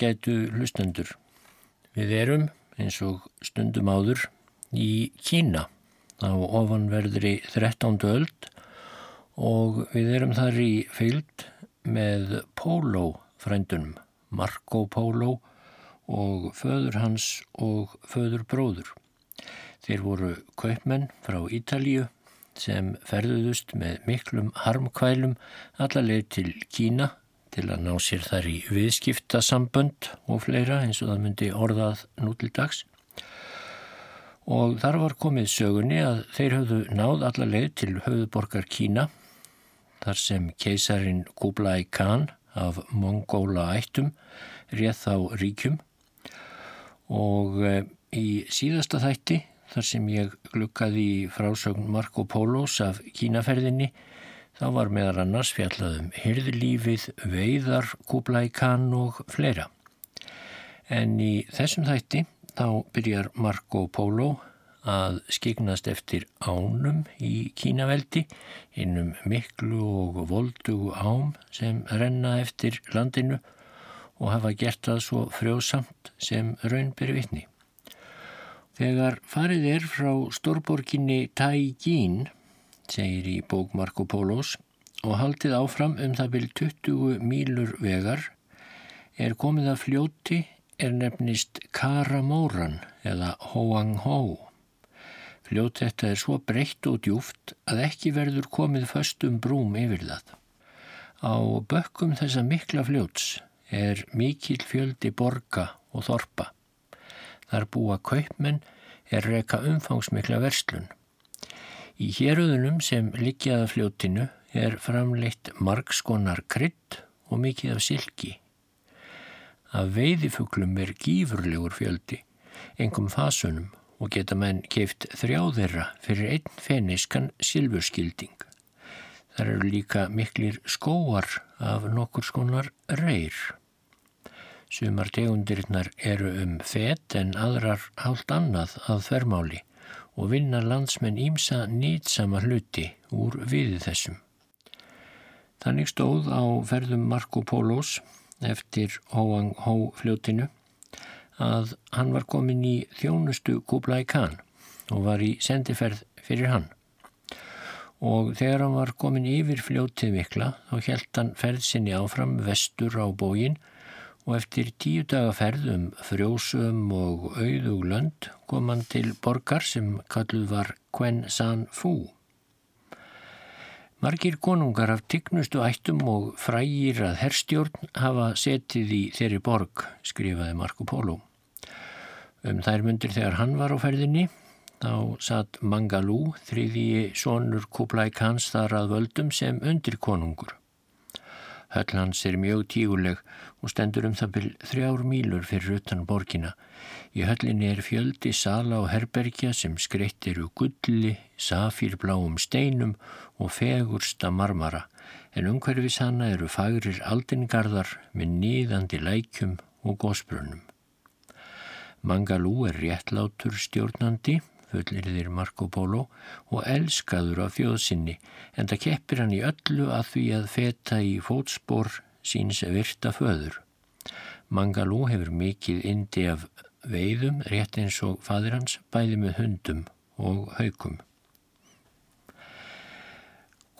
á gætu hlustendur. Við erum, eins og stundum áður, í Kína á ofanverðri 13. öld og við erum þar í fylgd með Pólo frændunum, Marco Pólo og föður hans og föður bróður. Þeir voru kaupmenn frá Ítalíu sem ferðuðust með miklum harmkvælum allarleið til Kína til að ná sér þar í viðskiptasambönd og fleira eins og það myndi orðað nú til dags. Og þar var komið sögunni að þeir höfðu náð allarleið til höfðuborgar Kína þar sem keisarin Kublai Khan af Mongóla ættum réð þá ríkjum og eh, í síðasta þætti þar sem ég glukkaði í frásögn Marco Polos af Kínaferðinni þá var meðar annars fjallaðum hyrðlífið, veiðar, kúblækan og fleira. En í þessum þætti þá byrjar Marco Polo að skiknast eftir ánum í Kínaveldi innum miklu og voldugu ám sem renna eftir landinu og hafa gert það svo frjósamt sem raunbyr vitni. Þegar farið er frá stórborginni Taigín, segir í bók Marco Polos, og haldið áfram um það byrj 20 mílur vegar, er komið að fljóti er nefnist Karamóran eða Hoang Ho. Fljót þetta er svo breytt og djúft að ekki verður komið föstum brúm yfir það. Á bökkum þessa mikla fljóts er mikil fjöldi borga og þorpa. Þar búa kaupmenn er reyka umfangsmikla verslun. Í héröðunum sem liggjaða fljótinu er framleitt margskonar krydd og mikið af silki. Af veiðifuglum er gífurlegur fjöldi, engum fasunum og geta menn keift þrjáðirra fyrir einn feniskan silfurskilding. Þar eru líka miklir skóar af nokkur skonar reyr. Sumar tegundirinnar eru um fet en aðrar hálft annað að þvermáli og vinna landsmenn ímsa nýtsama hluti úr viði þessum. Þannig stóð á ferðum Marco Polos eftir Hoang Ho fljótinu að hann var komin í þjónustu Kublai Khan og var í sendiferð fyrir hann. Og þegar hann var komin yfir fljótið mikla þá helt hann ferð sinni áfram vestur á bógin og eftir tíu daga ferðum frjósum og auðug lönd kom hann til borgar sem kalluð var Quen San Fu. Margir konungar af tignustu ættum og frægir að herstjórn hafa setið í þeirri borg, skrifaði Marco Polo. Um þær myndir þegar hann var á ferðinni, þá satt Mangalú, þriði sonur Kublai Khans þar að völdum sem undir konungur. Höll hans er mjög tíguleg og stendur um það byrj þrjár mílur fyrir utan borgina. Í höllinni er fjöldi sala og herbergja sem skreitt eru gulli, safírbláum steinum og fegursta marmara en umhverfis hana eru fagrir aldingarðar með nýðandi lækjum og gósbrunum. Mangalú er réttlátur stjórnandi fullir þér Marco Polo og elskaður af fjóðsynni en það keppir hann í öllu að því að feta í fótspor síns virta föður. Mangalú hefur mikið indi af veiðum rétt eins og fadir hans bæði með hundum og haukum.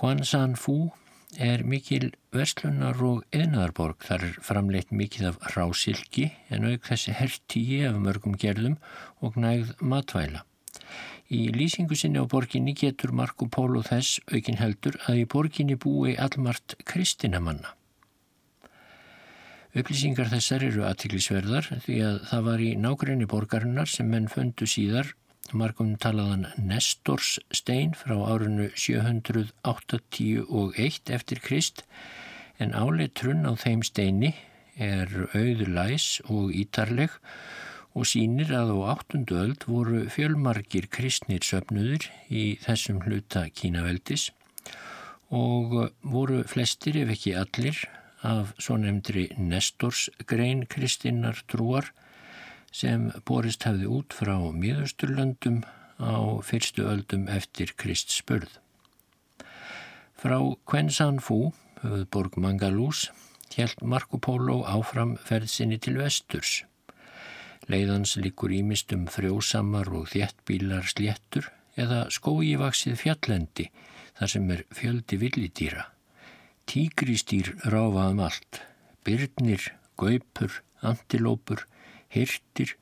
Quan San Fu er mikil verslunar og eðnaðarborg. Þar er framleitt mikið af rásilki en auk þessi hertíi af mörgum gerðum og nægð matvæla. Í lýsingu sinni á borginni getur Marco Polo þess aukin heldur að í borginni búi allmart kristinamanna. Upplýsingar þessar eru aðtiklisverðar því að það var í nákvæmni borgarinnar sem menn fundu síðar. Margum talaðan Nestors stein frá árinu 781 eftir Krist en áleitrun á þeim steini er auður læs og ítarleg og sínir að á áttundu öld voru fjölmargir kristnir söpnuður í þessum hluta kínaveldis og voru flestir ef ekki allir af svo nefndri Nestorsgrein kristinnar trúar sem borist hafði út frá miðusturlöndum á fyrstu öldum eftir Krist spörð. Frá Kvensan Fú, höfðborg Mangalús, helt Marco Polo áfram ferðsinni til vesturs. Leiðans likur ímist um frjósamar og þjettbílar sléttur eða skóivaksið fjallendi þar sem er fjöldi villidýra. Tígristýr ráfaðum allt, byrnir, gaupur, antilópur, hirtir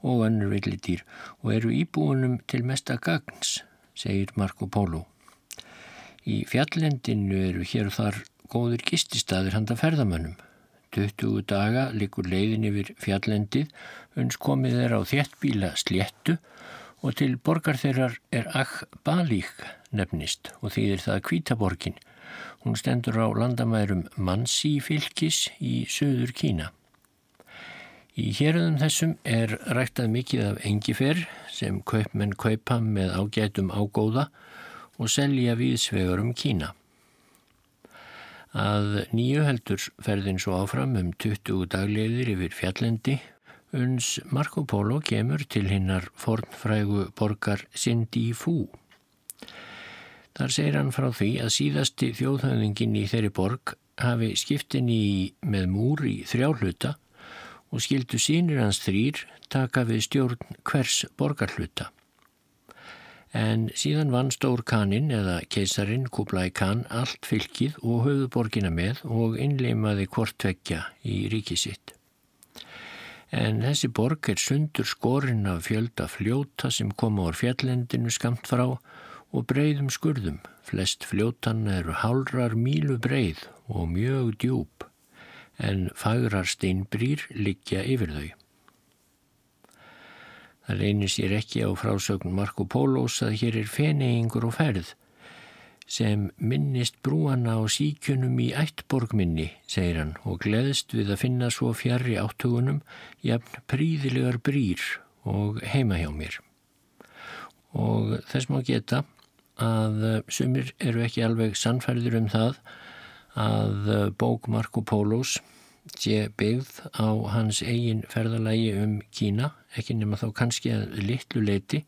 og önnur villidýr og eru íbúinum til mesta gagns, segir Marco Polo. Í fjallendinu eru hér og þar góður gististaðir handa ferðamönnum. 20 daga likur leiðin yfir fjallendið, uns komið er á þjettbíla sléttu og til borgar þeirrar er Akh-Balík nefnist og þýðir það Kvítaborgin. Hún stendur á landamærum Mansi fylgis í söður Kína. Í héröðum þessum er ræktað mikið af engifer sem kaupmenn kaupa með ágætum ágóða og selja viðsvegar um Kína. Að nýju heldur ferðin svo áfram um 20 dagleiðir yfir fjallendi uns Marco Polo kemur til hinnar fornfrægu borgar Sindi Fú. Þar segir hann frá því að síðasti þjóðhauðingin í þeirri borg hafi skiptin í með múr í þrjáhluta og skildu sínir hans þrýr taka við stjórn hvers borgarhluta en síðan vann Stór Kanin eða keisarin Kublai Khan allt fylkið og höfuborgina með og innleimaði hvortvekja í ríkisitt. En þessi borg er sundur skorinn af fjölda fljóta sem koma úr fjallendinu skamt frá og breyðum skurðum. Flest fljótanna eru hálrar mílu breyð og mjög djúb en fagrar steinbrýr liggja yfir þau. Það reynir sér ekki á frásögn Marco Pólos að hér er feneingur og ferð sem minnist brúana á síkjunum í ættborgminni, segir hann, og gleðst við að finna svo fjari áttugunum jafn príðilegar brýr og heima hjá mér. Og þess má geta að sumir eru ekki alveg sannfærður um það að bók Marco Pólos sé byggð á hans eigin ferðalagi um Kína, ekki nema þá kannski að litlu leiti,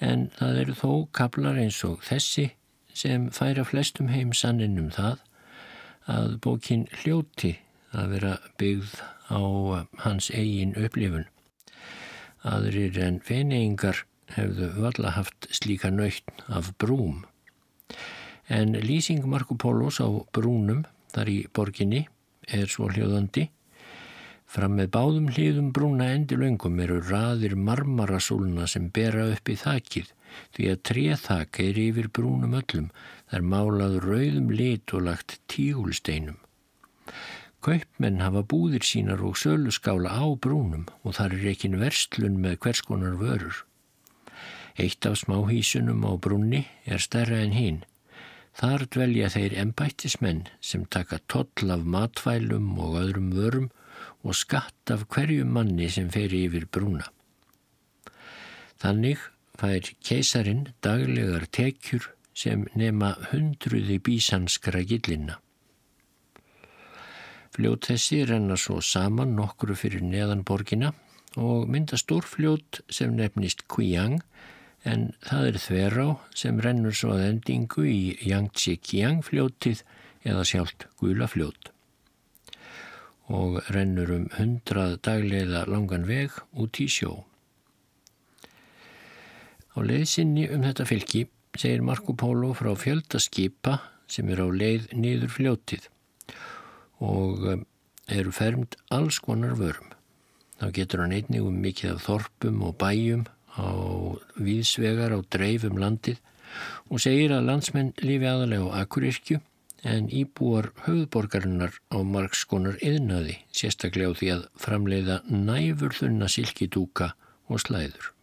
en það eru þó kablar eins og þessi sem færa flestum heim sannin um það að bókin hljóti að vera byggð á hans eigin upplifun. Aðrir en feneingar hefðu valla haft slíka nöytn af brúm. En lýsing Marko Pólos á brúnum þar í borginni er svo hljóðandi. Fram með báðum hliðum brúna endilöngum eru raðir marmarasúluna sem bera upp í þakið því að tréþak er yfir brúnum öllum þar málað rauðum lit og lagt tígulsteinum. Kaupmenn hafa búðir sínar og söluskála á brúnum og þar er ekki verstlun með hverskonar vörur. Eitt af smáhísunum á brúnni er stærra en hinn Þar dvelja þeir embættismenn sem taka toll af matvælum og öðrum vörum og skatt af hverju manni sem fer yfir brúna. Þannig fær keisarin daglegar tekjur sem nema hundruði bísanskra gillina. Fljót þessi renna svo saman nokkru fyrir neðan borgina og mynda stórfljót sem nefnist Kvíang en það er þverá sem rennur svo að endingu í Yangtze-Kiang fljótið eða sjálft Gulafljót og rennur um hundrað dagleiða langan veg út í sjó. Á leiðsynni um þetta fylki segir Marco Polo frá fjöldaskipa sem er á leið niður fljótið og eh, eru fermt alls konar vörum. Þá getur hann einnig um mikið af þorpum og bæjum á víðsvegar á dreifum landið og segir að landsmenn lifi aðalega á Akuryrkju en íbúar höfðborgarinnar á margskonar yðnaði sérstaklega á því að framleiða næfur þunna silkidúka og slæður.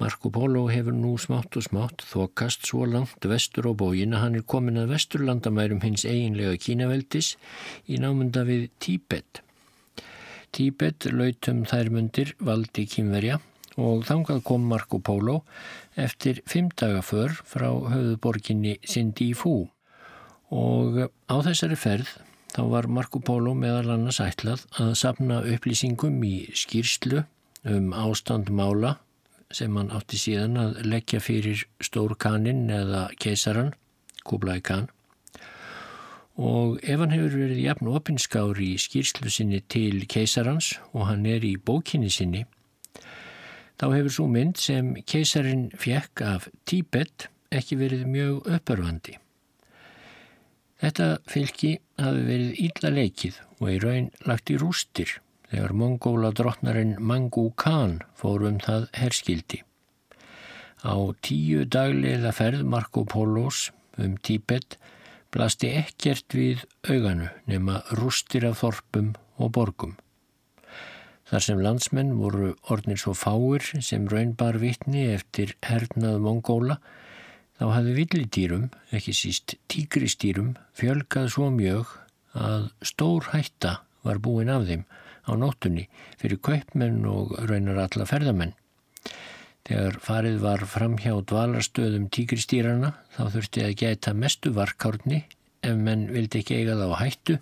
Marco Polo hefur nú smátt og smátt þokast svo langt vestur á bógin að hann er komin að vesturlandamærum hins eiginlega kínaveldis í námunda við Tíbet. Tíbet lautum þær mundir valdi kýmverja og þangað kom Marco Polo eftir fimm daga för frá höfuborginni Sindi Fú og á þessari ferð þá var Marco Polo meðal annars ætlað að sapna upplýsingum í skýrslu um ástand mála sem hann átti síðan að leggja fyrir Stórkanin eða keisaran, Kublai Khan og ef hann hefur verið jafn opinskár í skýrslu sinni til keisarans og hann er í bókinni sinni, þá hefur svo mynd sem keisarin fjekk af Tíbet ekki verið mjög uppörfandi. Þetta fylki hafi verið ílla leikið og í raun lagt í rústir þegar mongóla drottnarinn Mangu Khan fór um það herskildi. Á tíu daglega ferð Marco Polos um Tíbet blasti ekkert við auganu nema rústir af þorpum og borgum. Þar sem landsmenn voru ornir svo fáir sem raunbar vitni eftir hernað Mongóla þá hafði villidýrum, ekki síst tíkristýrum, fjölgað svo mjög að stór hætta var búin af þeim á nóttunni fyrir kaupmenn og raunar alla ferðamenn. Þegar farið var fram hjá dvalarstöðum tíkristýrana þá þurfti að geta mestu varkárni ef menn vildi ekki eiga það á hættu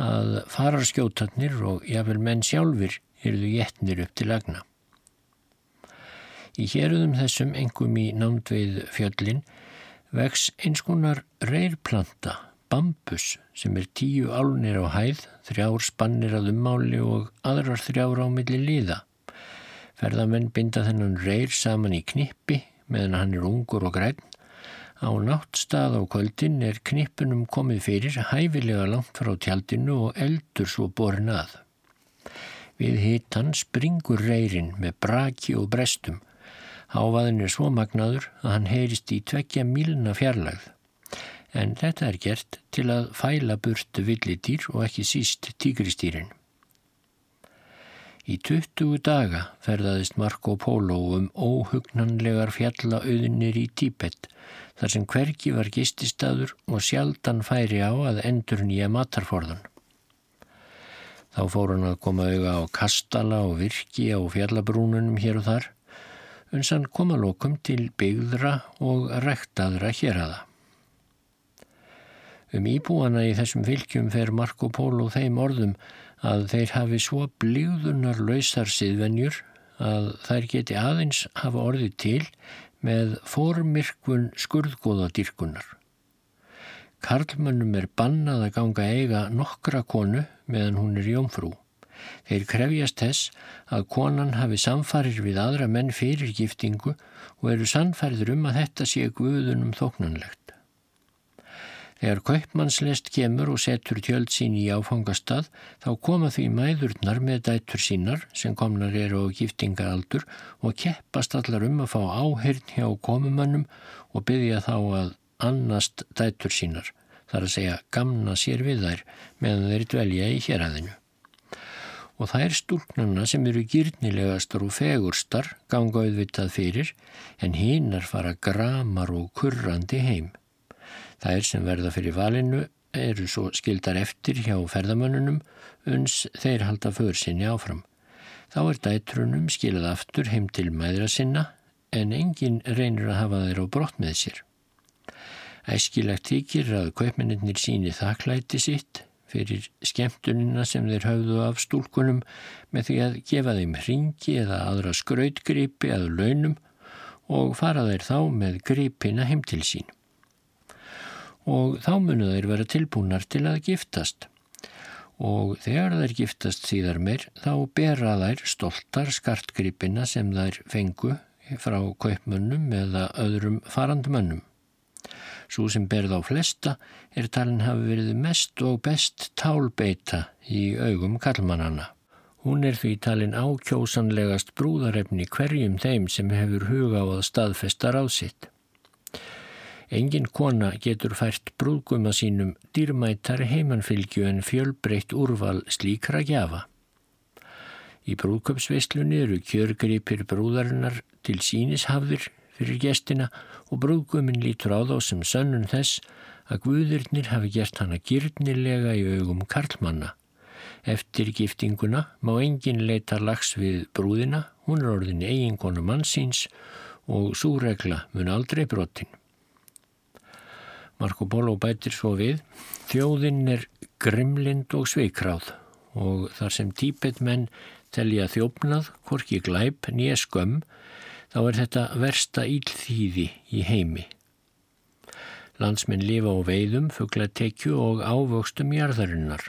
að fararskjótarnir og jáfnvel menn sjálfur eruðu jetnir upp til lagna. Í héruðum þessum, engum í námdveið fjöllin, vex eins konar reyrplanta, bambus, sem er tíu álunir á hæð, þrjár spannir að ummáli og aðrar þrjár á milli liða. Ferðamenn binda þennan reyr saman í knippi meðan hann er ungur og græn. Á náttstað á kvöldin er knippunum komið fyrir hæfilega langt frá tjaldinu og eldur svo borin að. Við hittan springur reyrin með braki og brestum Hávaðin er svo magnaður að hann heyrist í tveggja mílna fjarlagð. En þetta er gert til að fæla burtu villitýr og ekki síst tígristýrin. Í 20 daga ferðaðist Marco Polo um óhugnanlegar fjallauðinir í Tíbet þar sem hvergi var gististadur og sjaldan færi á að endur nýja matarforðan. Þá fór hann að koma auða á kastala og virki á fjallabrúnunum hér og þar uns hann koma lókum til byggðra og rektaðra hér aða. Um íbúana í þessum fylgjum fer Marco Polo þeim orðum að þeir hafi svo blíðunar lausar siðvenjur að þær geti aðeins hafa orðið til með formirkvun skurðgóðadýrkunar. Karlmönnum er bannað að ganga eiga nokkra konu meðan hún er jómfrú. Þeir krefjast þess að konan hafi samfarir við aðra menn fyrir giftingu og eru sannfærður um að þetta sé guðunum þóknanlegt. Þegar kaupmannslest kemur og setur tjöld sín í áfangastað þá koma því mæðurnar með dættur sínar sem komnar eru á giftingaraldur og keppast allar um að fá áhyrn hjá komumannum og byggja þá að annast dættur sínar, þar að segja gamna sér við þær meðan þeir dvelja í héræðinu og þær stúlknarna sem eru gyrnilegastar og fegurstar ganga auðvitað fyrir en hinnar fara gramar og kurrandi heim. Þær sem verða fyrir valinu eru svo skildar eftir hjá ferðamönnunum uns þeir halda för sinni áfram. Þá er dætrunum skilað aftur heim til mæðra sinna en engin reynir að hafa þeir á brott með sér. Æskilagt þykir að kaupmennir síni þakklæti sitt fyrir skemmtunina sem þeir höfðu af stúlkunum með því að gefa þeim ringi eða aðra skrautgripi að launum og fara þeir þá með gripina heim til sín. Og þá munu þeir vera tilbúnar til að giftast og þegar þær giftast síðar meir þá bera þær stoltar skartgripina sem þær fengu frá kaupmönnum eða öðrum farandmönnum. Svo sem berð á flesta er talin hafi verið mest og best tálbeita í augum kallmannana. Hún er því talin ákjósanlegast brúðarefni hverjum þeim sem hefur huga á að staðfesta ráðsitt. Engin kona getur fært brúðguma sínum dýrmættar heimanfylgju en fjölbreytt úrval slíkra gjafa. Í brúðköpsveislunni eru kjörgripir brúðarinnar til sínishafðir fyrir gestina og brúðguminn lítur á þá sem sönnun þess að Guðurnir hafi gert hana gyrnilega í augum Karlmanna. Eftir giftinguna má engin leita lags við brúðina, hún er orðin eiginkonu mannsins og súregla mun aldrei brotin. Marco Polo bætir svo við, þjóðinn er grimlind og sveikráð og þar sem típetmenn telja þjófnað, hvorki glæp, nýja skömm, þá er þetta versta ílþýði í heimi. Landsmenn lifa á veiðum, fugglatekju og ávöxtum jarðarinnar.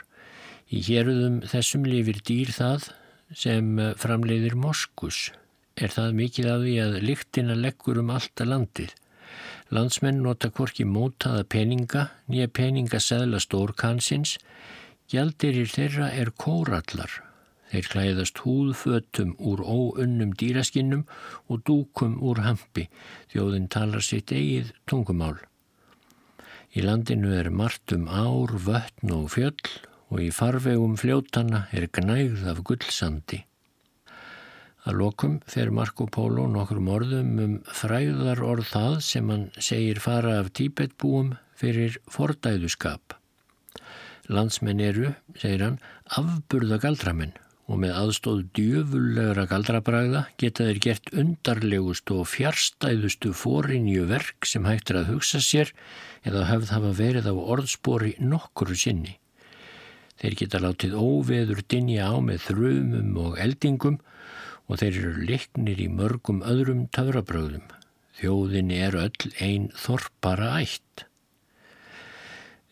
Í héruðum þessum lifir dýr það sem framleiðir moskus. Er það mikið af því að lyktina leggur um alltaf landið. Landsmenn nota hvorki mótaða peninga, nýja peninga seðla stórkansins. Gjaldirir þeirra er kórallar. Þeir klæðast húðfötum úr óunnum dýraskinnum og dúkum úr hampi. Þjóðin talar sitt eigið tungumál. Í landinu er margt um ár, vötn og fjöll og í farvegum fljótana er gnægð af gullsandi. Að lokum fer Marco Polo nokkrum orðum um fræðar orð það sem hann segir fara af tíbetbúum fyrir fordæðuskap. Landsmenn eru, segir hann, afburða galdramenn og með aðstóð djöfullegra galdrabræða geta þeir gert undarlegust og fjárstæðustu fórinju verk sem hægt er að hugsa sér eða höfð hafa verið á orðspori nokkuru sinni. Þeir geta látið óveður dinja á með þrumum og eldingum og þeir eru liknir í mörgum öðrum töfrabröðum. Þjóðin er öll einn þorpara ætt.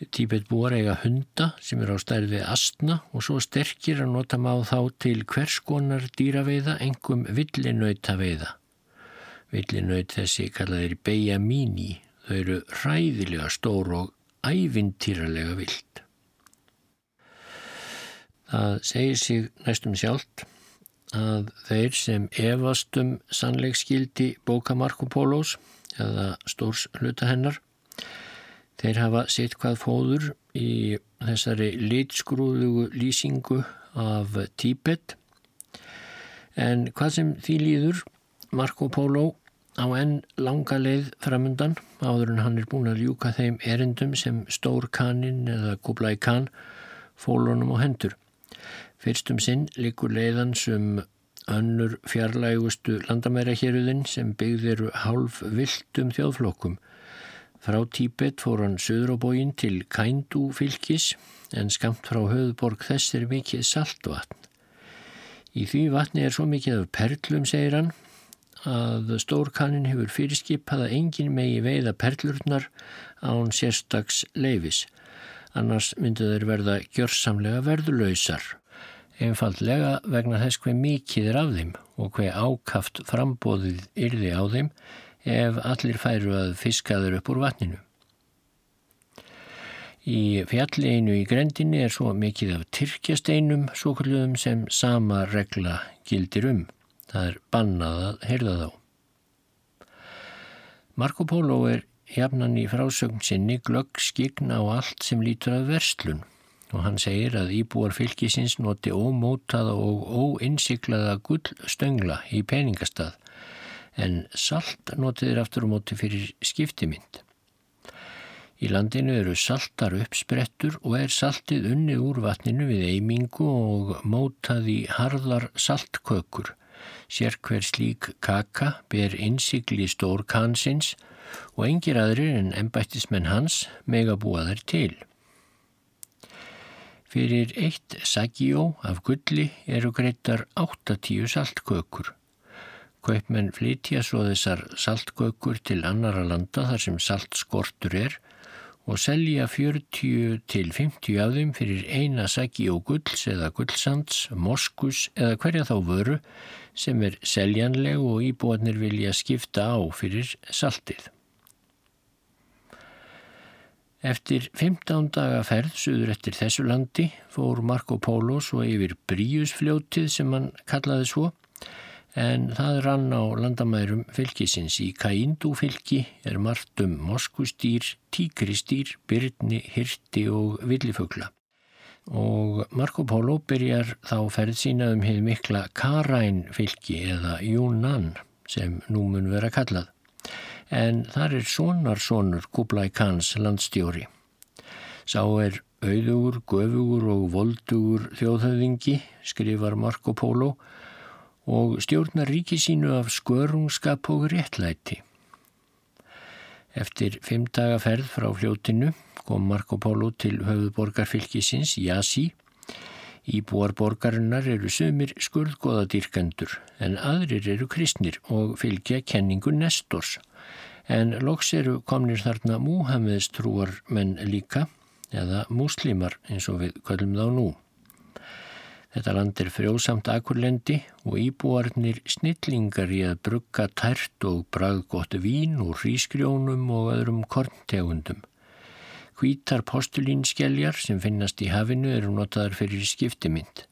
Tíbet búar eiga hunda sem er á stærði astna og svo sterkir að nota má þá til hvers konar dýraveiða, engum villinauta veiða. Villinauð þessi kallaðir beja míní, þau eru ræðilega stór og ævintýralega vild. Það segir sig næstum sjálft að þeir sem efastum sannleikskildi bóka Marco Polos eða stórs hluta hennar. Þeir hafa sitt hvað fóður í þessari litskrúðugu lýsingu af Tíbet. En hvað sem því líður Marco Polo á enn langa leið framundan áður en hann er búin að ljúka þeim erindum sem stór kannin eða Kublai Khan fólunum á hendur Fyrstum sinn likur leiðans um önnur fjarlægustu landamærahéruðin sem byggðir hálf viltum þjóðflokkum. Frá Tíbet fór hann söður á bógin til Kændu fylgis en skamt frá höfuborg þess er mikið saltvatn. Í því vatni er svo mikið af perlum, segir hann, að stórkannin hefur fyrirskipað að engin megi veiða perlurnar án sérstags leifis, annars myndu þeir verða gjörsamlega verðulöysar einfallega vegna þess hver mikið er af þeim og hver ákaft frambóðið yrði á þeim ef allir færu að fiskaður upp úr vatninu. Í fjalleginu í grendinni er svo mikið af tyrkjasteinum svo kalluðum sem sama regla gildir um. Það er bannað að heyrða þá. Marco Polo er jafnan í frásögn sinni glögg skign á allt sem lítur að verslun og hann segir að íbúar fylgisins noti ómótaða og óinnsiklaða gullstöngla í peningastað en salt notiðir aftur á móti fyrir skiptimynd. Í landinu eru saltar uppsprettur og er saltið unnið úr vatninu við eimingu og mótað í harðar saltkökur. Sér hver slík kaka ber innsikli stór kansins og engir aðrir en ennbættismenn hans mega búa þær til. Fyrir eitt sagjó af gulli eru greittar 80 saltkökur. Kaupmenn flytja svo þessar saltkökur til annara landa þar sem saltskortur er og selja 40 til 50 af þeim fyrir eina sagjó gulls eða gullsands, moskus eða hverja þá vöru sem er seljanleg og íbúanir vilja skipta á fyrir saltið. Eftir 15 daga ferð suður eftir þessu landi fór Marco Polo svo yfir Bríusfljótið sem hann kallaði svo en það rann á landamærum fylgisins í Kaindu fylgi er margt um moskustýr, tíkristýr, byrni, hirti og villifugla. Og Marco Polo byrjar þá ferð sína um hefð mikla Karain fylgi eða Yunnan sem nú mun vera kallað en þar er sonarsonur Kublai Khans landstjóri. Sá er auðugur, göfugur og voldugur þjóðhauðingi, skrifar Marco Polo, og stjórnar ríki sínu af skörungskap og réttlæti. Eftir fimm daga ferð frá fljótinu kom Marco Polo til höfuborgarfylgisins Jasi. Íbúar borgarinnar eru sömur skurðgóðadýrkendur en aðrir eru kristnir og fylgja kenningu Nestors En loks eru komnir þarna Múhameðs trúar menn líka eða múslimar eins og við köllum þá nú. Þetta land er frjósamt akurlendi og íbúarnir snillingar í að brugga tært og braggótt vín úr hrísgrjónum og öðrum korntegundum. Hvítar postulínskeljar sem finnast í hafinu eru notaðar fyrir skiptimind.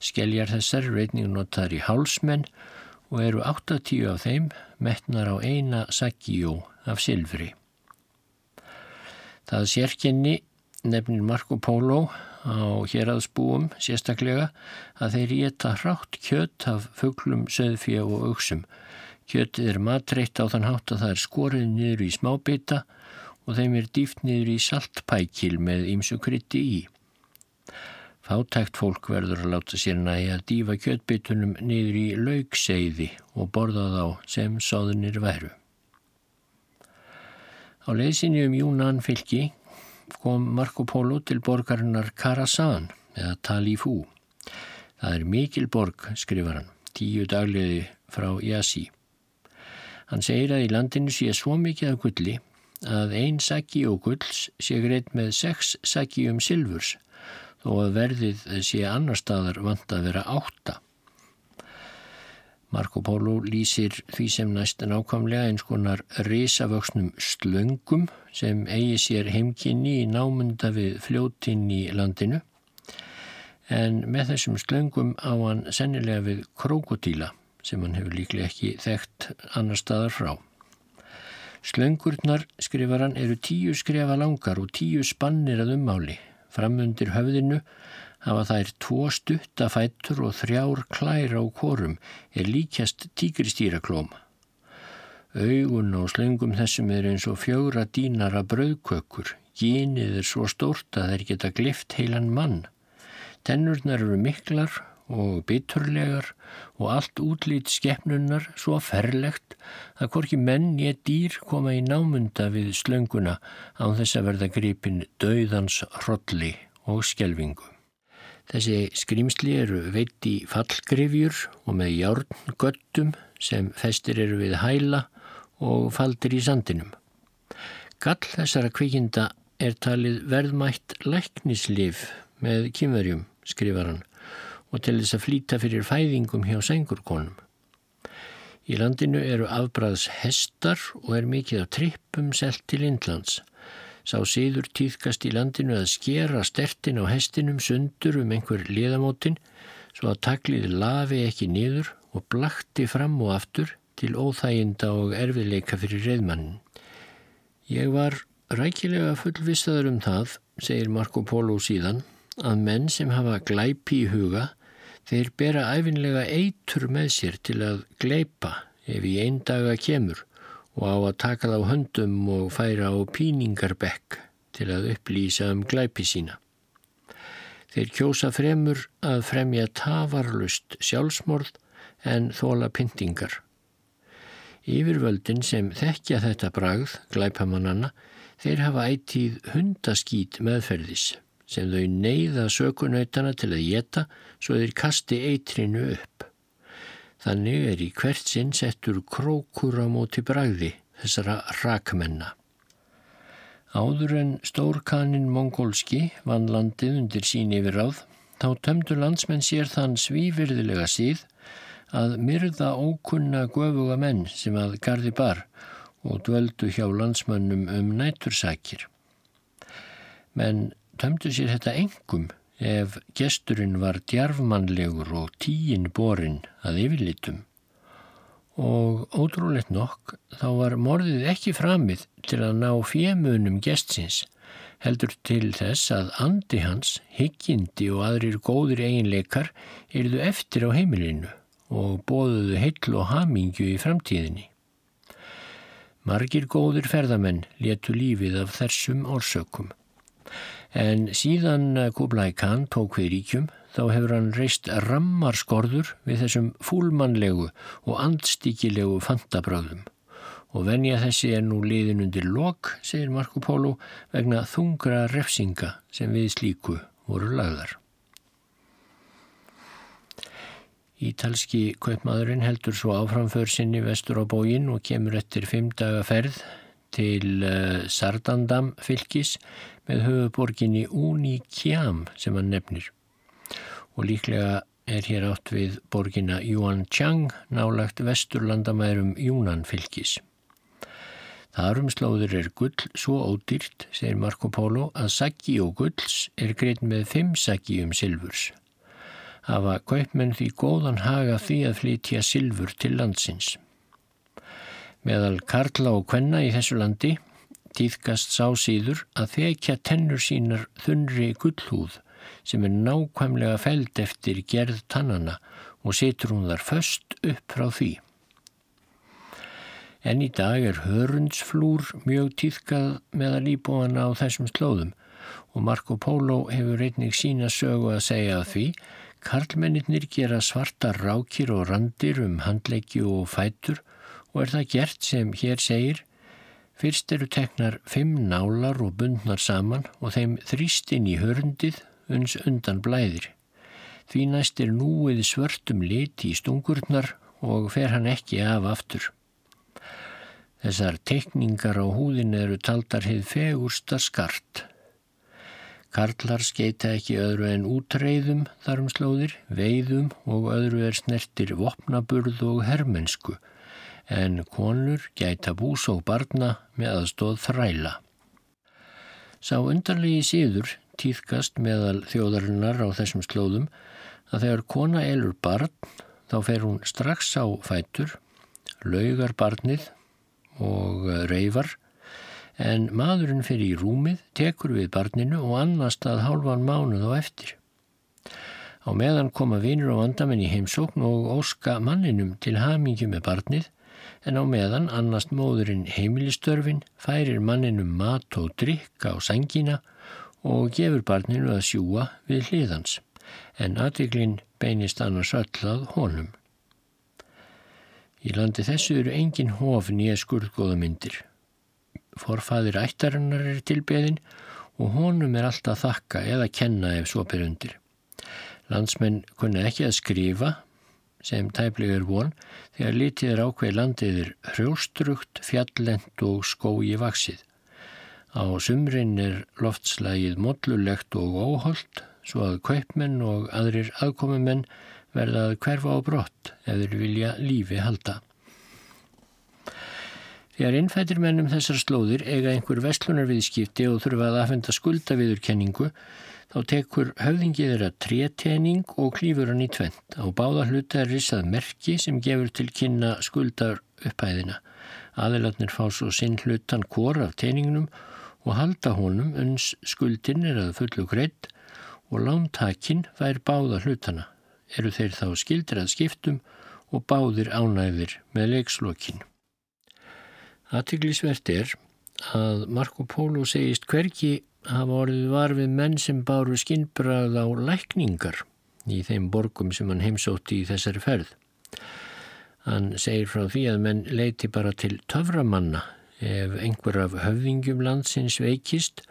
Skeljar þessar eru einnig notaðar í hálsmenn og eru 80 af þeim metnar á eina saggjó af silfri. Það sérkenni nefnir Marco Polo á hérraðsbúum sérstaklega að þeir geta hrátt kjött af fugglum, söðfjö og auksum. Kjöttið er matreitt á þann hátt að það er skorið niður í smábita og þeim er dýft niður í saltpækil með ímsu krytti í. Fátækt fólk verður að láta sér næja að dýfa kjöttbitunum niður í laugseiði og borða þá sem sáðunir væru. Á leysinni um Júnan fylki kom Marco Polo til borgarinnar Karasan eða Talifú. Það er mikil borg, skrifar hann, tíu dagliði frá Yasi. Hann segir að í landinu sé svo mikið af gulli að ein saki og gulls sé greitt með sex saki um silfurs þó að verðið sé annar staðar vant að vera átta. Marco Polo lýsir því sem næst nákvæmlega eins konar risavöksnum slöngum sem eigi sér heimkynni í námunda við fljótinn í landinu en með þessum slöngum á hann sennilega við krokodíla sem hann hefur líklega ekki þekkt annar staðar frá. Slöngurnar, skrifar hann, eru tíu skrefa langar og tíu spannir að ummáli. Framundir höfðinu hafa þær tvo stuttafættur og þrjár klær á korum er líkjast tíkristýraklóm. Augun á slöngum þessum er eins og fjögra dínara brauðkökur, gínið er svo stórt að þeir geta glift heilan mann. Tennurnar eru miklar og biturlegar og allt útlýtt skeppnunnar svo ferlegt að hvorki menn ég dýr koma í námunda við slönguna án þess að verða gripin döðans hrolli og skjelvingu. Þessi skrimsli eru veitt í fallgrifjur og með járngöttum sem festir eru við hæla og faldir í sandinum. Gall þessara kvikinda er talið verðmætt læknislif með kymverjum, skrifar hann, og til þess að flýta fyrir fæðingum hjá sengurkonum. Í landinu eru afbræðs hestar og er mikið af trippum selt til Indlands. Sá síður týðkast í landinu að skera stertin á hestinum sundur um einhver liðamótin svo að taklið lafi ekki niður og blakti fram og aftur til óþæginda og erfiðleika fyrir reyðmannin. Ég var rækilega fullvistaður um það, segir Marco Polo síðan, að menn sem hafa glæpi í huga þeir bera æfinlega eitur með sér til að gleipa ef í einn daga kemur og á að taka þá höndum og færa á píningarbekk til að upplýsa um glæpi sína. Þeir kjósa fremur að fremja tafarlust sjálfsmorð en þóla pyntingar. Yfirvöldin sem þekkja þetta bragð, glæpamannanna, þeir hafa ættíð hundaskít meðferðis sem þau neyða sökunöytana til að geta svo þeir kasti eitrinu upp. Þannig er í hvert sinn settur krókur á móti bræði þessara rakmenna. Áður en stórkanin mongólski vann landið undir sín yfir ráð, þá tömdu landsmenn sér þann svífyrðilega síð að myrða ókunna göfuga menn sem að gardi bar og dvöldu hjá landsmannum um nætursakir. Menn tömdu sér þetta engum ef gesturinn var djarfmannlegur og tíin borin að yfirlitum. Og ótrúlegt nokk þá var morðið ekki framið til að ná fjemunum gestsins, heldur til þess að andi hans, higgjindi og aðrir góðir eiginleikar erðu eftir á heimilinu og bóðuðu heill og hamingju í framtíðinni. Margir góðir ferðamenn letu lífið af þessum orsökum. En síðan Kublai Khan tók við ríkjum þá hefur hann reist rammarskorður við þessum fúlmannlegu og andstíkilegu fantabröðum. Og venja þessi er nú liðin undir lok, segir Marco Polo, vegna þungra refsinga sem við slíku voru lagðar. Ítalski kaupmaðurinn heldur svo áframför sinni vestur á bógin og kemur eftir fimm daga ferð til uh, Sardandam fylgis með höfuborginni Unikjam sem hann nefnir. Og líklega er hér átt við borgina Yuanchang nálagt vesturlandamærum Yúnan fylgis. Þarum slóður er gull svo ódýrt, segir Marco Polo, að saggi og gulls er grein með fimm saggi um silfurs hafa kaupmenn því góðan haga því að flytja silfur til landsins. Meðal Karla og Kvenna í þessu landi týðkast sá síður að þekja tennur sínar þunri gullhúð sem er nákvæmlega feld eftir gerð tannana og setur hún þar först upp frá því. En í dag er hörundsflúr mjög týðkað meðal íbúana á þessum slóðum og Marco Polo hefur einnig sína sögu að segja að því Karlmennir gera svarta rákir og randir um handleiki og fætur og er það gert sem hér segir Fyrst eru teknar fimm nálar og bundnar saman og þeim þrýstinn í hörndið uns undan blæðir. Því næst er núið svörtum liti í stungurnar og fer hann ekki af aftur. Þessar tekningar á húðin eru taldar heið fegursta skart. Karlar skeita ekki öðru en útreiðum þarum slóðir, veiðum og öðru er snertir vopnaburð og hermensku en konur gæta bús og barna með aðstóð þræla. Sá undarlegi síður týðkast meðal þjóðarinnar á þessum slóðum að þegar kona elur barn þá fer hún strax á fætur, laugar barnið og reyfar en maðurinn fyrir í rúmið, tekur við barninu og annast að hálfan mánuð á eftir. Á meðan koma vinur og vandamenn í heimsókn og óska manninum til hamingi með barnið en á meðan annast móðurinn heimilistörfin, færir manninum mat og drikka á sangina og gefur barninu að sjúa við hliðans en aðtiklinn beinist annars öll að honum. Í landi þessu eru engin hof nýja skurðgóðamyndir forfæðir ættarinnar er tilbeðin og honum er alltaf þakka eða kenna ef svo ber undir. Landsmenn kunna ekki að skrifa sem tæplegur von þegar litið er ákveð landiðir hrjóstrugt, fjallend og skói vaksið. Á sumrin er loftslægið mollulegt og óholt svo að kaupmenn og aðrir aðkomumenn verða að hverfa á brott ef þeir vilja lífi halda. Þegar innfættir mennum þessar slóðir eiga einhver vestlunarviðskipti og þurfa að aðfenda skuldaviðurkenningu þá tekur höfðingið þeirra trétening og klýfur hann í tvent. Á báða hluta er risað merki sem gefur til kynna skuldar upphæðina. Aðilatnir fá svo sinn hlutan kor af teningnum og halda honum uns skuldin er að fullu greitt og lántakinn fær báða hlutana. Eru þeir þá skildir að skiptum og báðir ánæðir með leikslokkin. Aðtiklisvert er að Marco Polo segist hverki hafa orðið var við menn sem báru skinnbrað á lækningar í þeim borgum sem hann heimsótti í þessari ferð. Hann segir frá því að menn leiti bara til töframanna ef einhver af höfðingjum landsins veikist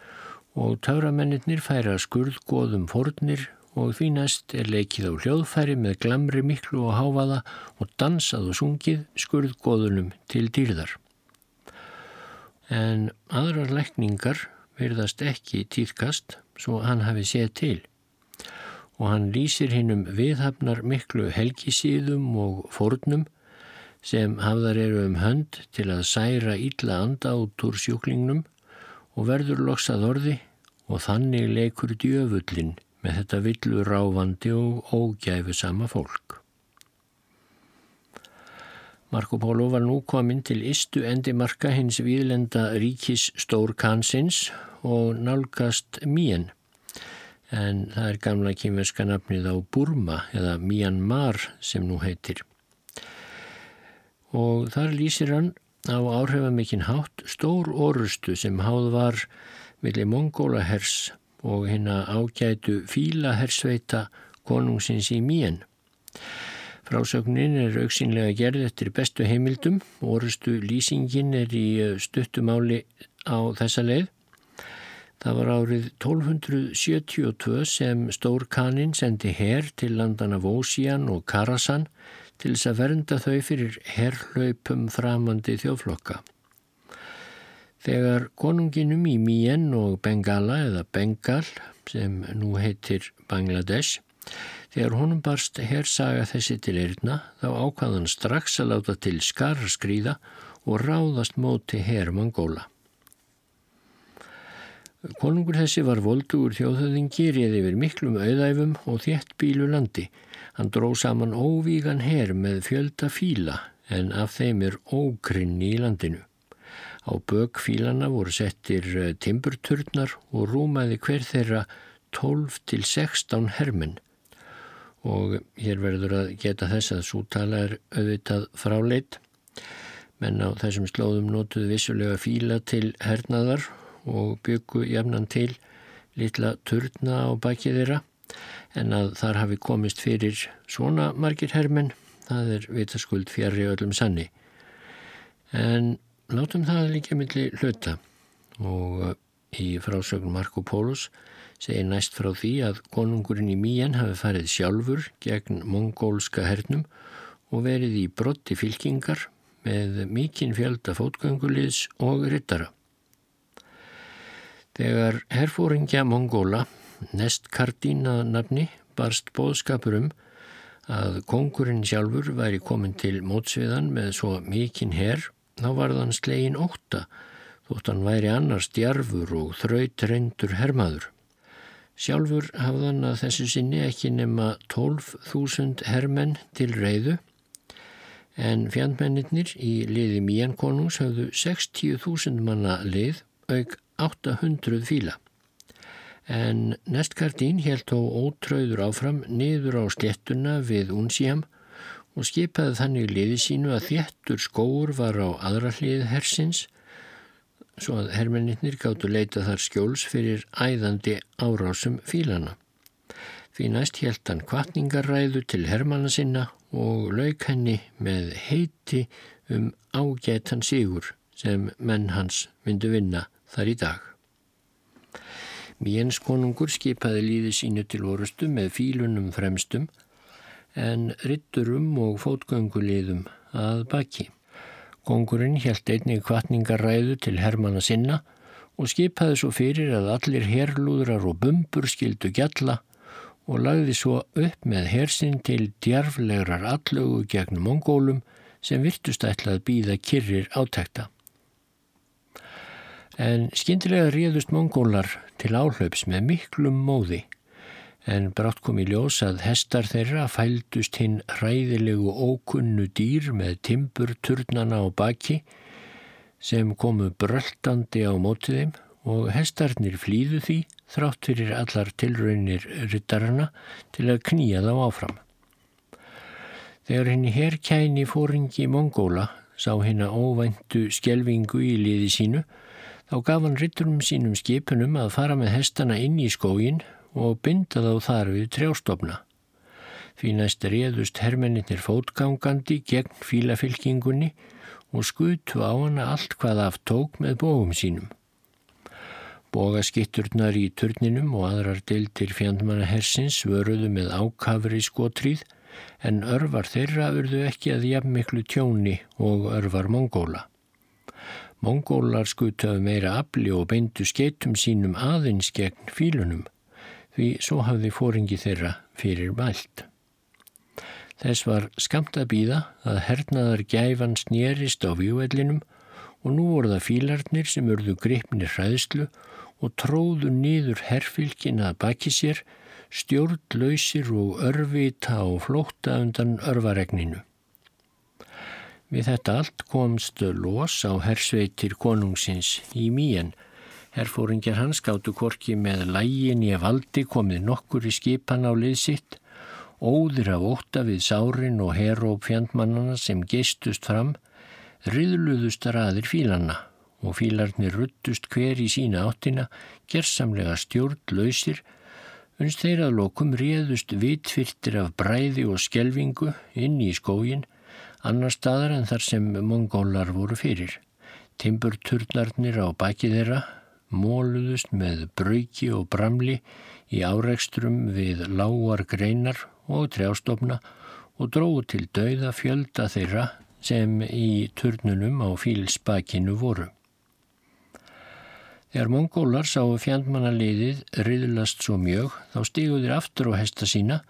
og töframennir færa skurðgóðum fornir og því næst er leikið á hljóðfæri með glamri miklu og háfaða og dansað og sungið skurðgóðunum til dýrðar en aðrar lækningar verðast ekki týðkast svo hann hafi séð til og hann lýsir hinnum viðhafnar miklu helgisíðum og fórnum sem hafðar eru um hönd til að særa ítla anda út úr sjúklingnum og verður loksað orði og þannig leikur djöfullin með þetta villu ráfandi og ógæfu sama fólk. Marco Polo var nú kominn til istu endimarka hins viðlenda ríkis Stórkansins og nálgast Míen. En það er gamla kýmverska nafnið á Burma eða Myanmar sem nú heitir. Og þar lýsir hann á áhrifamikinn hátt stór orustu sem háð var millir mongólahers og hérna ágætu fílahersveita konungsins í Míen. Frásögnin er auksínlega gerð eftir bestu heimildum, orustu lýsingin er í eh, stuttumáli á þessa leið. Það var árið 1272 sem Stór Kanin sendi herr til landana Vósian og Karasan til þess að vernda þau fyrir herrlaupum framandi þjóflokka. Þegar konunginum í Mien og Bengala eða Bengal sem nú heitir Bangladesh, þegar honum barst herrsaga þessi til erna þá ákvaðan strax að láta til skarskríða og ráðast móti herr Mongóla. Konungur þessi var voldugur þjóðhauðingi, réði yfir miklum auðæfum og þétt bílu landi. Hann dró saman óvígan herr með fjölda fíla en af þeim er ókrinni í landinu. Á bögfílana voru settir eh, timburturnar og rúmaði hver þeirra 12 til 16 hermin. Og hér verður að geta þess að sútala er auðvitað fráleit. Menn á þessum slóðum nótuðu vissulega fíla til hernaðar og byggu jafnan til litla turna á baki þeirra. En að þar hafi komist fyrir svona margir hermin, það er vitaskuld fjari öllum sanni. En látum það líka millir hluta og í frásögn Marko Pólus segir næst frá því að konungurinn í Mían hafi farið sjálfur gegn mongólska hernum og verið í brotti fylkingar með mikinn fjölda fótgönguliðs og ryttara. Þegar herfóringja Mongóla, Nestkardína nafni, barst bóðskapur um að kongurinn sjálfur væri komin til mótsviðan með svo mikinn herr Þá var þann slegin óta þótt hann væri annars djarfur og þraut reyndur hermaður. Sjálfur hafðan að þessu sinni ekki nema 12.000 hermenn til reyðu en fjandmennir í liði Mían konungs hafðu 60.000 manna lið auk 800 fíla. En nestkardín helt þó ótröður áfram niður á slettuna við Unsíam og skipaði þannig liði sínu að þéttur skóur var á aðra hlið hersins svo að hermennir gáttu leita þar skjóls fyrir æðandi árásum fílana. Því næst helt hann kvartningarræðu til hermanna sinna og lauk henni með heiti um ágætan sigur sem menn hans myndu vinna þar í dag. Míens konungur skipaði líði sínu til orustu með fílunum fremstum en ritturum og fótgönguliðum að baki. Kongurinn helt einnig kvartningaræðu til hermana sinna og skipaði svo fyrir að allir herlúðrar og bumbur skildu gjalla og lagði svo upp með hersinn til djarflegrar allögu gegn mongólum sem virtust ætlað býða kyrrir átækta. En skindilega réðust mongólar til áhlaups með miklum móði en brátt kom í ljós að hestar þeirra fældust hinn ræðilegu ókunnu dýr með timburturnana á baki sem komu bröltandi á mótið þeim og hestarnir flýðu því þrátt fyrir allar tilraunir ryttarana til að knýja þá áfram. Þegar henni herrkæni fóringi Mongóla sá henn að óvæntu skjelvingu í liði sínu þá gaf hann rytturum sínum skipunum að fara með hestana inn í skógin og binda þá þar við trjástofna. Því næst réðust hermennir fótgangandi gegn fílafylkingunni og skutu á hana allt hvað aftók með bógum sínum. Bógaskitturnar í turninum og aðrar deiltir fjandmanna hersins vöruðu með ákafri skotríð en örvar þeirra urðu ekki að jafn miklu tjóni og örvar Mongóla. Mongólar skutaðu meira afli og beindu skeitum sínum aðeins gegn fílunum því svo hafði fóringi þeirra fyrir mælt. Þess var skamt að býða að hernaðar gæfan snérist á vývellinum og nú voru það fílarnir sem urðu gripnir hræðslu og tróðu nýður herfylkin að baki sér, stjórnlausir og örvita og flótta undan örvaregninu. Við þetta allt komst los á hersveitir konungsins í mýjan Herfóringjar hans gáttu korki með lægin að valdi komið nokkur í skipan á lið sitt, óðir af óta við sárin og heróp fjandmannana sem geistust fram, riðluðust raðir fílanna og fílarnir ruttust hver í sína áttina, gerðsamlega stjórnlausir, unst þeir að lokum réðust vitfyrtir af bræði og skjelvingu inn í skógin, annar staðar en þar sem mongólar voru fyrir. Timburturnarnir á baki þeirra móluðust með brauki og bramli í áreikstrum við lágar greinar og trjástofna og dróðu til dauða fjölda þeirra sem í turnunum á fílsbakinu voru. Þegar mongólar sáu fjandmannaliðið riðlast svo mjög þá stíguðir aftur á hesta sína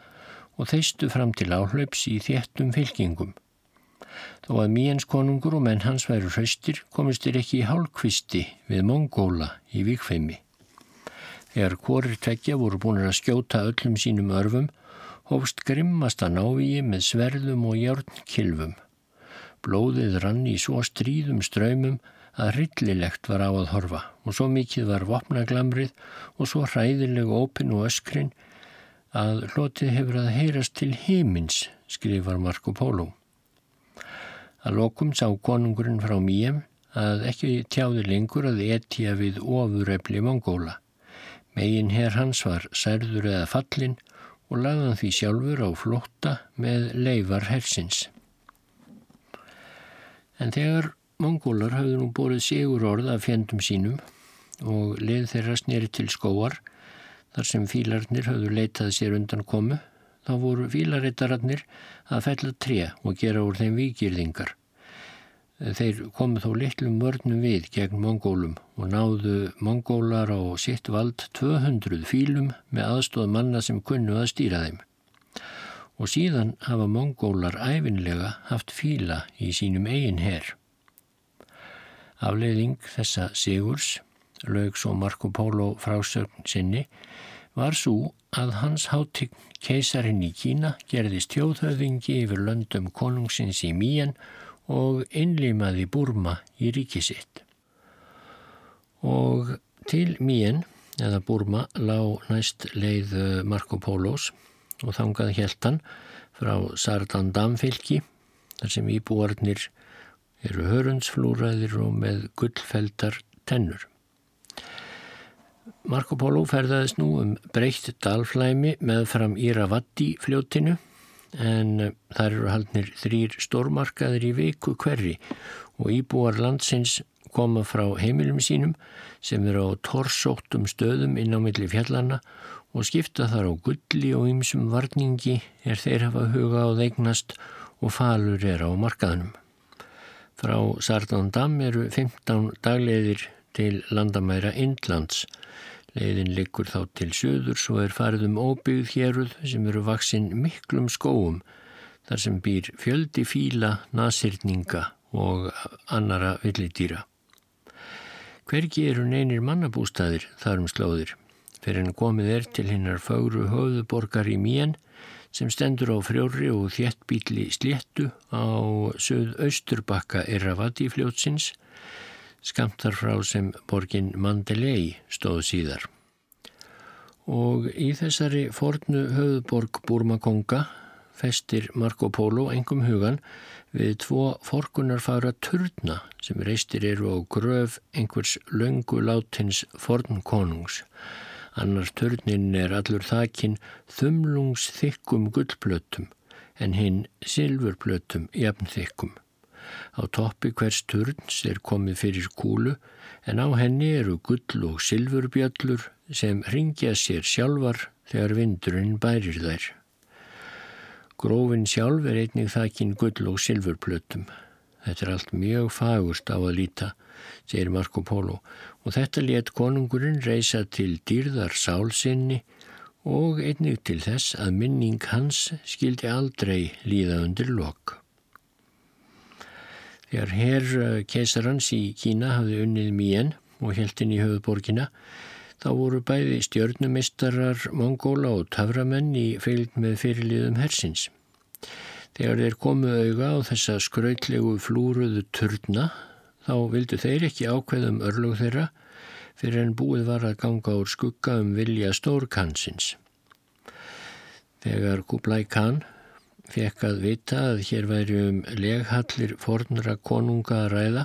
og þeistu fram til áhlaups í þéttum fylkingum. Þó að Míens konungur og menn hans væru hraustir komist þér ekki í hálkvisti við mongóla í vikfeimi. Þegar hvorir tveggja voru búin að skjóta öllum sínum örfum hófst grimmasta návíi með sverðum og járnkilfum. Blóðið rann í svo stríðum ströymum að rillilegt var á að horfa og svo mikið var vopnaglamrið og svo hræðileg ópin og öskrin að hlotið hefur að heyrast til heimins, skrifar Marco Polo. Að lokum sá konungurinn frá Míem að ekki tjáði lengur að etja við ofurrefli Mongóla. Megin hér hans var særður eða fallin og lagðan því sjálfur á flótta með leifar hersins. En þegar Mongólar hafðu nú borið sigur orð af fjendum sínum og leið þeirra snýri til skóar þar sem fílarnir hafðu leitað sér undan komu þá voru fílarittararnir að fella tré og gera úr þeim vikirðingar. Þeir komu þó litlum vörnum við gegn mongólum og náðu mongólar á sitt vald 200 fílum með aðstóð manna sem kunnu að stýra þeim. Og síðan hafa mongólar æfinlega haft fíla í sínum eigin herr. Afleiðing þessa sigurs, lög svo Marco Polo frásögn sinni, var svo að hans hátign keisarinn í Kína gerðist tjóðhöfðingi yfir löndum konungsins í Mían og innlimaði Burma í ríkisitt. Og til Mían, eða Burma, lág næst leið Marco Polos og þangað heltan frá Sardandam fylki, þar sem íbúarnir eru hörundsflúræðir og með gullfeldar tennur. Marco Polo ferðaðist nú um breytt dalflæmi með fram Íravatti fljóttinu en þar eru haldnir þrýr stórmarkaðir í viku hverri og íbúar landsins koma frá heimilum sínum sem eru á torsóttum stöðum inn á milli fjallana og skipta þar á gulli og ymsum varningi er þeir hafa huga á þeignast og falur er á markaðnum. Frá Sardandam eru 15 dagleiðir til landamæra Indlands. Leiðin liggur þá til söður svo er farið um óbyggð héruð sem eru vaksinn miklum skóum þar sem býr fjöldi fíla, nasirninga og annara villidýra. Hvergi eru neynir mannabústæðir þar um slóðir fyrir en komið er til hinnar fáru höfðuborgar í Mían sem stendur á frjóri og þjettbíli sléttu á söð-austurbakka Irravati fljótsins, skamtar frá sem borgin Mandalay stóð síðar. Og í þessari fornu höfðborg Burmakonga festir Marco Polo engum hugan við tvo forkunarfara turna sem reistir eru á gröf einhvers löngu látins fornkonungs Annar törnin er allur þakin þumlungsþykkum gullplötum en hinn silfurplötum jafnþykkum. Á toppi hvers törns er komið fyrir kúlu en á henni eru gull og silfurbjöllur sem ringja sér sjálfar þegar vindurinn bærir þær. Grófin sjálf er einnig þakin gull og silfurplötum. Þetta er allt mjög fagurst á að líta segir Marco Polo, og þetta let konungurinn reysa til dýrðar sálsinni og einnig til þess að minning hans skildi aldrei líða undir lok. Þegar herr eh, keisarans í Kína hafði unnið mýjan og heldin í höfuborgina, þá voru bæði stjörnumistarar, mongóla og taframenn í feild með fyrirliðum hersins. Þegar þeir komu auga á þessa skrautlegu flúruðu turna þá vildu þeir ekki ákveðum örlug þeirra fyrir en búið var að ganga úr skugga um vilja stórkansins. Þegar Kublai Khan fekk að vita að hér væri um leghallir fornra konunga að ræða,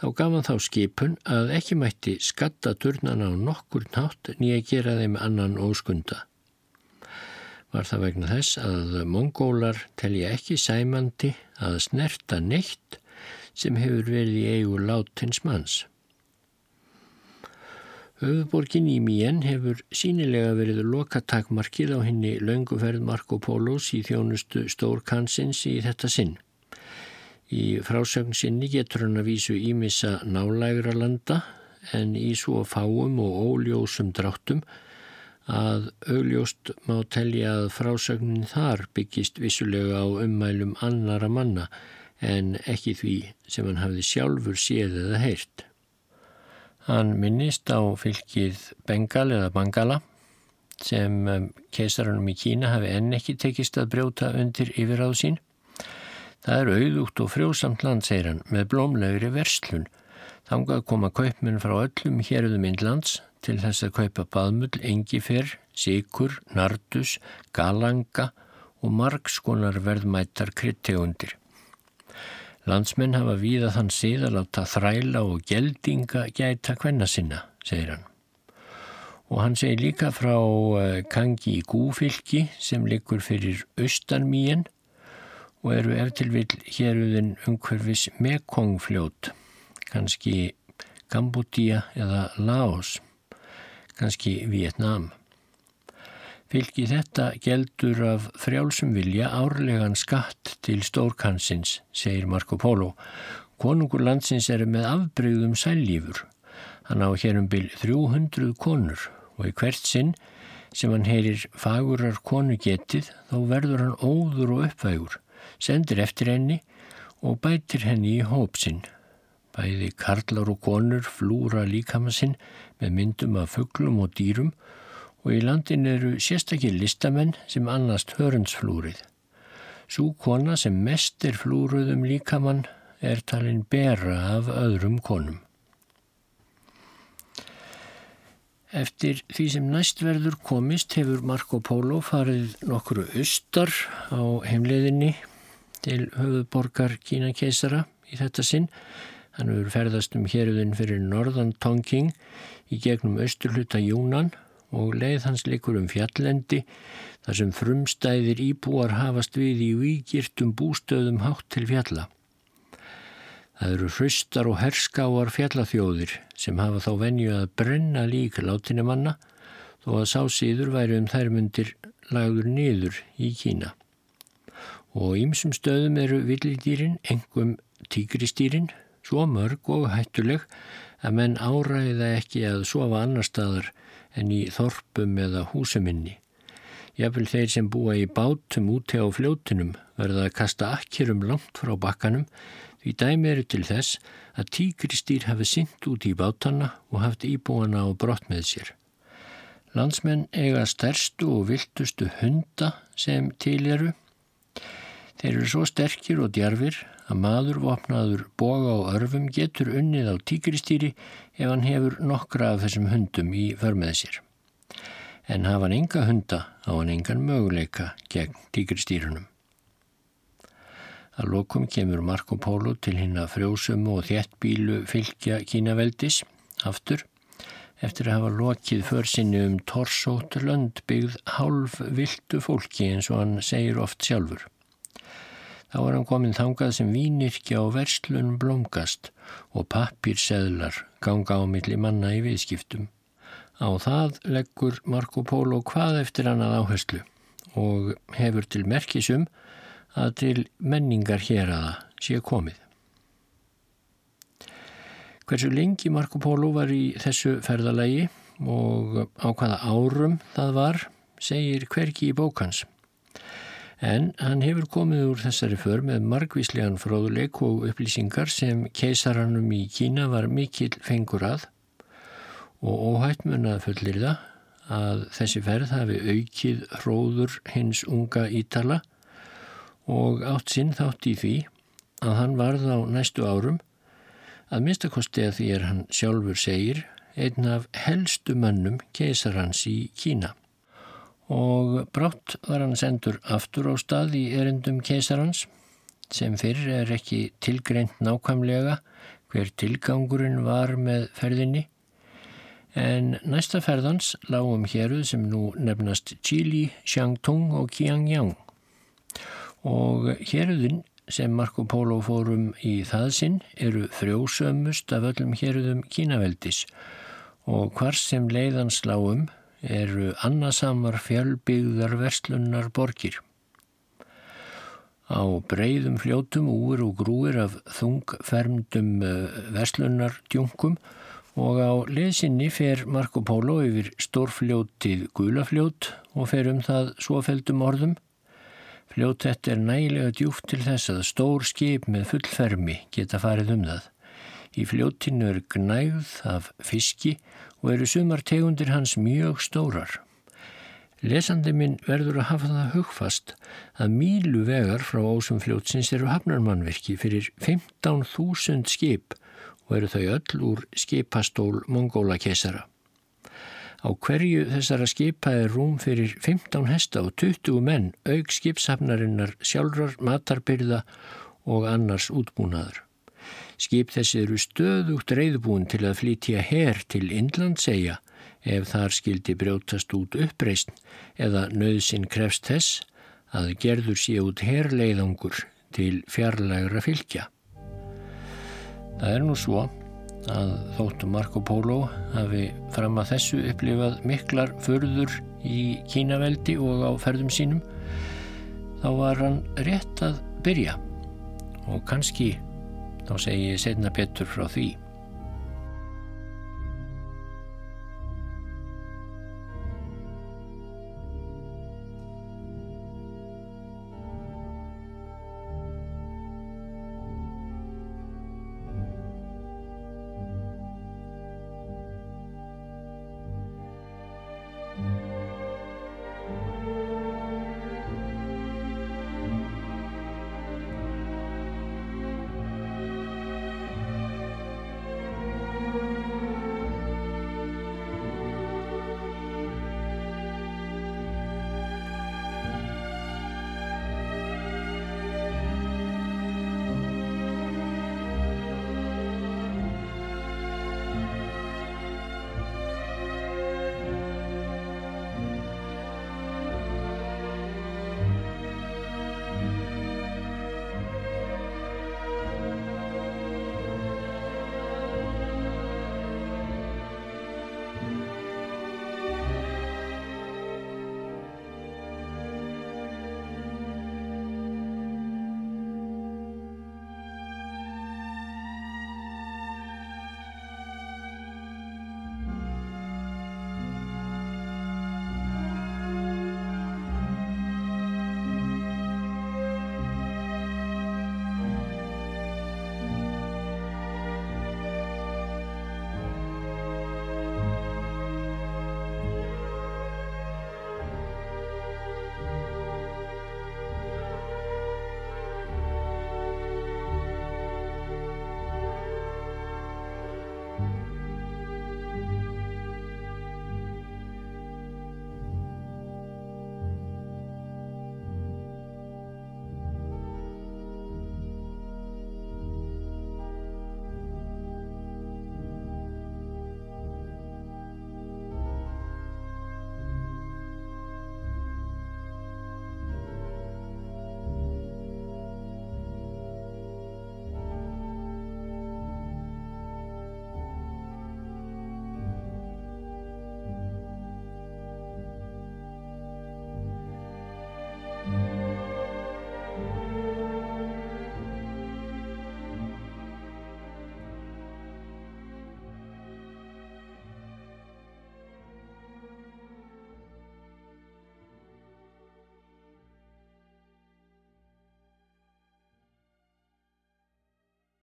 þá gaf hann þá skipun að ekki mætti skatta turnana á nokkur nátt nýja gera þeim annan óskunda. Var það vegna þess að mongólar telja ekki sæmandi að snerta neitt sem hefur verið í eigu látins manns. Höfuborgin í Mien hefur sínilega verið lokatakmarkið á henni launguferð Marco Polos í þjónustu Stórkansins í þetta sinn. Í frásögn sinni getur hann að vísu ímissa nálægra landa en í svo fáum og óljósum dráttum að augljóst má telja að frásögnin þar byggist vissulega á ummælum annara manna en ekki því sem hann hafði sjálfur séð eða heyrt. Hann minnist á fylgið Bengal eða Bangala sem um, keisarunum í Kína hafi enn ekki tekist að brjóta undir yfiráð sín Það er auðútt og frjósamt land, segir hann, með blómlegri verslun. Þangað koma kaupmenn frá öllum hérðum innlands til þess að kaupa baðmull, engifer, sikur, nardus, galanga og margskonar verðmættar kryttegundir. Landsmenn hafa víða þann síð að láta þræla og geldinga gæta hvenna sinna, segir hann. Og hann segir líka frá eh, Kangi í Gúfylki sem likur fyrir austanmíinn og eru eftir vil héruðin umhverfis Mekongfljót, kannski Kambodía eða Laos, kannski Vietnám. Fylgi þetta geldur af frjálsum vilja árlegan skatt til stórkansins, segir Marco Polo. Konungur landsins eru með afbreyðum sælífur. Hann á hérum byl 300 konur og í hvert sinn sem hann heyrir fagurar konu getið þá verður hann óður og uppvægur sendir eftir henni og bætir henni í hópsinn. Bæði karlar og konur flúra líkamassinn með myndum af fugglum og dýrum og í landin eru sérstakir listamenn sem annast hörnsflúrið. Sú kona sem mest er flúruðum líkamann er talin bera af öðrum konum. Eftir því sem næstverður komist hefur Marco Polo farið nokkru austar á heimleiðinni til höfuborgar Kína keisara í þetta sinn. Hann hefur ferðast um héruðin fyrir norðan Tongking í gegnum austurluta Júnan og leið hans likur um fjallendi þar sem frumstæðir íbúar hafast við í výgirtum bústöðum hátt til fjalla. Það eru hraustar og herskáar fjallathjóðir sem hafa þá venju að brenna lík látinumanna þó að sá síður væri um þær myndir lagður niður í Kína og ímsum stöðum eru villidýrin, engum tíkristýrin, svo mörg og hættuleg að menn áræða ekki að sofa annar staðar en í þorpum eða húsuminni. Jáfnvel þeir sem búa í bátum úti á fljótunum verða að kasta akkerum langt frá bakkanum því dæmi eru til þess að tíkristýr hafi synt út í bátana og haft íbúana á brott með sér. Landsmenn eiga stærstu og viltustu hunda sem til eru Þeir eru svo sterkir og djarfir að maður vopnaður boga og örfum getur unnið á tíkristýri ef hann hefur nokkra af þessum hundum í förmið sér. En hafa hann enga hunda á hann engan möguleika gegn tíkristýrunum. Að lokum kemur Marco Polo til hinn að frjósumu og þéttbílu fylgja kínaveldis aftur eftir að hafa lokið försinni um torsóttur lönd byggð hálf viltu fólki eins og hann segir oft sjálfur. Þá er hann komin þangað sem vínirkja og verslun blómgast og pappirseðlar ganga á milli manna í viðskiptum. Á það leggur Marco Polo hvað eftir annað áherslu og hefur til merkisum að til menningar hér aða sé komið. Hversu lengi Marco Polo var í þessu ferðalagi og á hvaða árum það var segir hverki í bókans. En hann hefur komið úr þessari för með margvíslegan fróðuleik og upplýsingar sem keisaranum í Kína var mikill fengur að. Og óhætt mun að fullir það að þessi ferð hafi aukið hróður hins unga Ítala og átt sinn þátt í því að hann varð á næstu árum. Að minnstakosti að því er hann sjálfur segir einn af helstu mannum keisarans í Kína og brátt var hann sendur aftur á stað í erindum keisarans. Sem fyrir er ekki tilgreint nákvæmlega hver tilgangurinn var með ferðinni. En næsta ferðans lágum héruð sem nú nefnast Chili, Xiangtung og Qiangyang. Og héruðin sem Marco Polo fórum í það sinn eru frjósömmust af öllum héruðum kínaveldis. Og hvar sem leiðansláum eru annasamar fjölbyggðar verslunar borgir. Á breyðum fljótum úr og grúir af þungfermdum eh, verslunardjungum og á leðsinni fer Marco Polo yfir stórfljótið Gulafljót og fer um það svofeldum orðum. Fljót þetta er nægilega djúft til þess að stór skip með fullfermi geta farið um það. Í fljóttinu er gnægð af fiski og eru sumar tegundir hans mjög stórar. Lesandi minn verður að hafa það hugfast að mílu vegar frá ásum fljótsins eru hafnarmannverki fyrir 15.000 skip og eru þau öll úr skipastól Mongóla kesara. Á hverju þessara skipa er rúm fyrir 15 hesta og 20 menn auk skipshafnarinnar sjálfrar matarbyrða og annars útbúnaður. Skip þessi eru stöðugt reyðbúin til að flytja her til Indlandsegja ef þar skildi brjótast út uppreist eða nöðsin krefst þess að gerður sé út herleiðangur til fjarlægra fylgja. Það er nú svo að þóttu Marco Polo hafi fram að þessu upplifað miklar förður í Kínaveldi og á ferðum sínum þá var hann rétt að byrja og kannski þá segi ég setna betur frá því.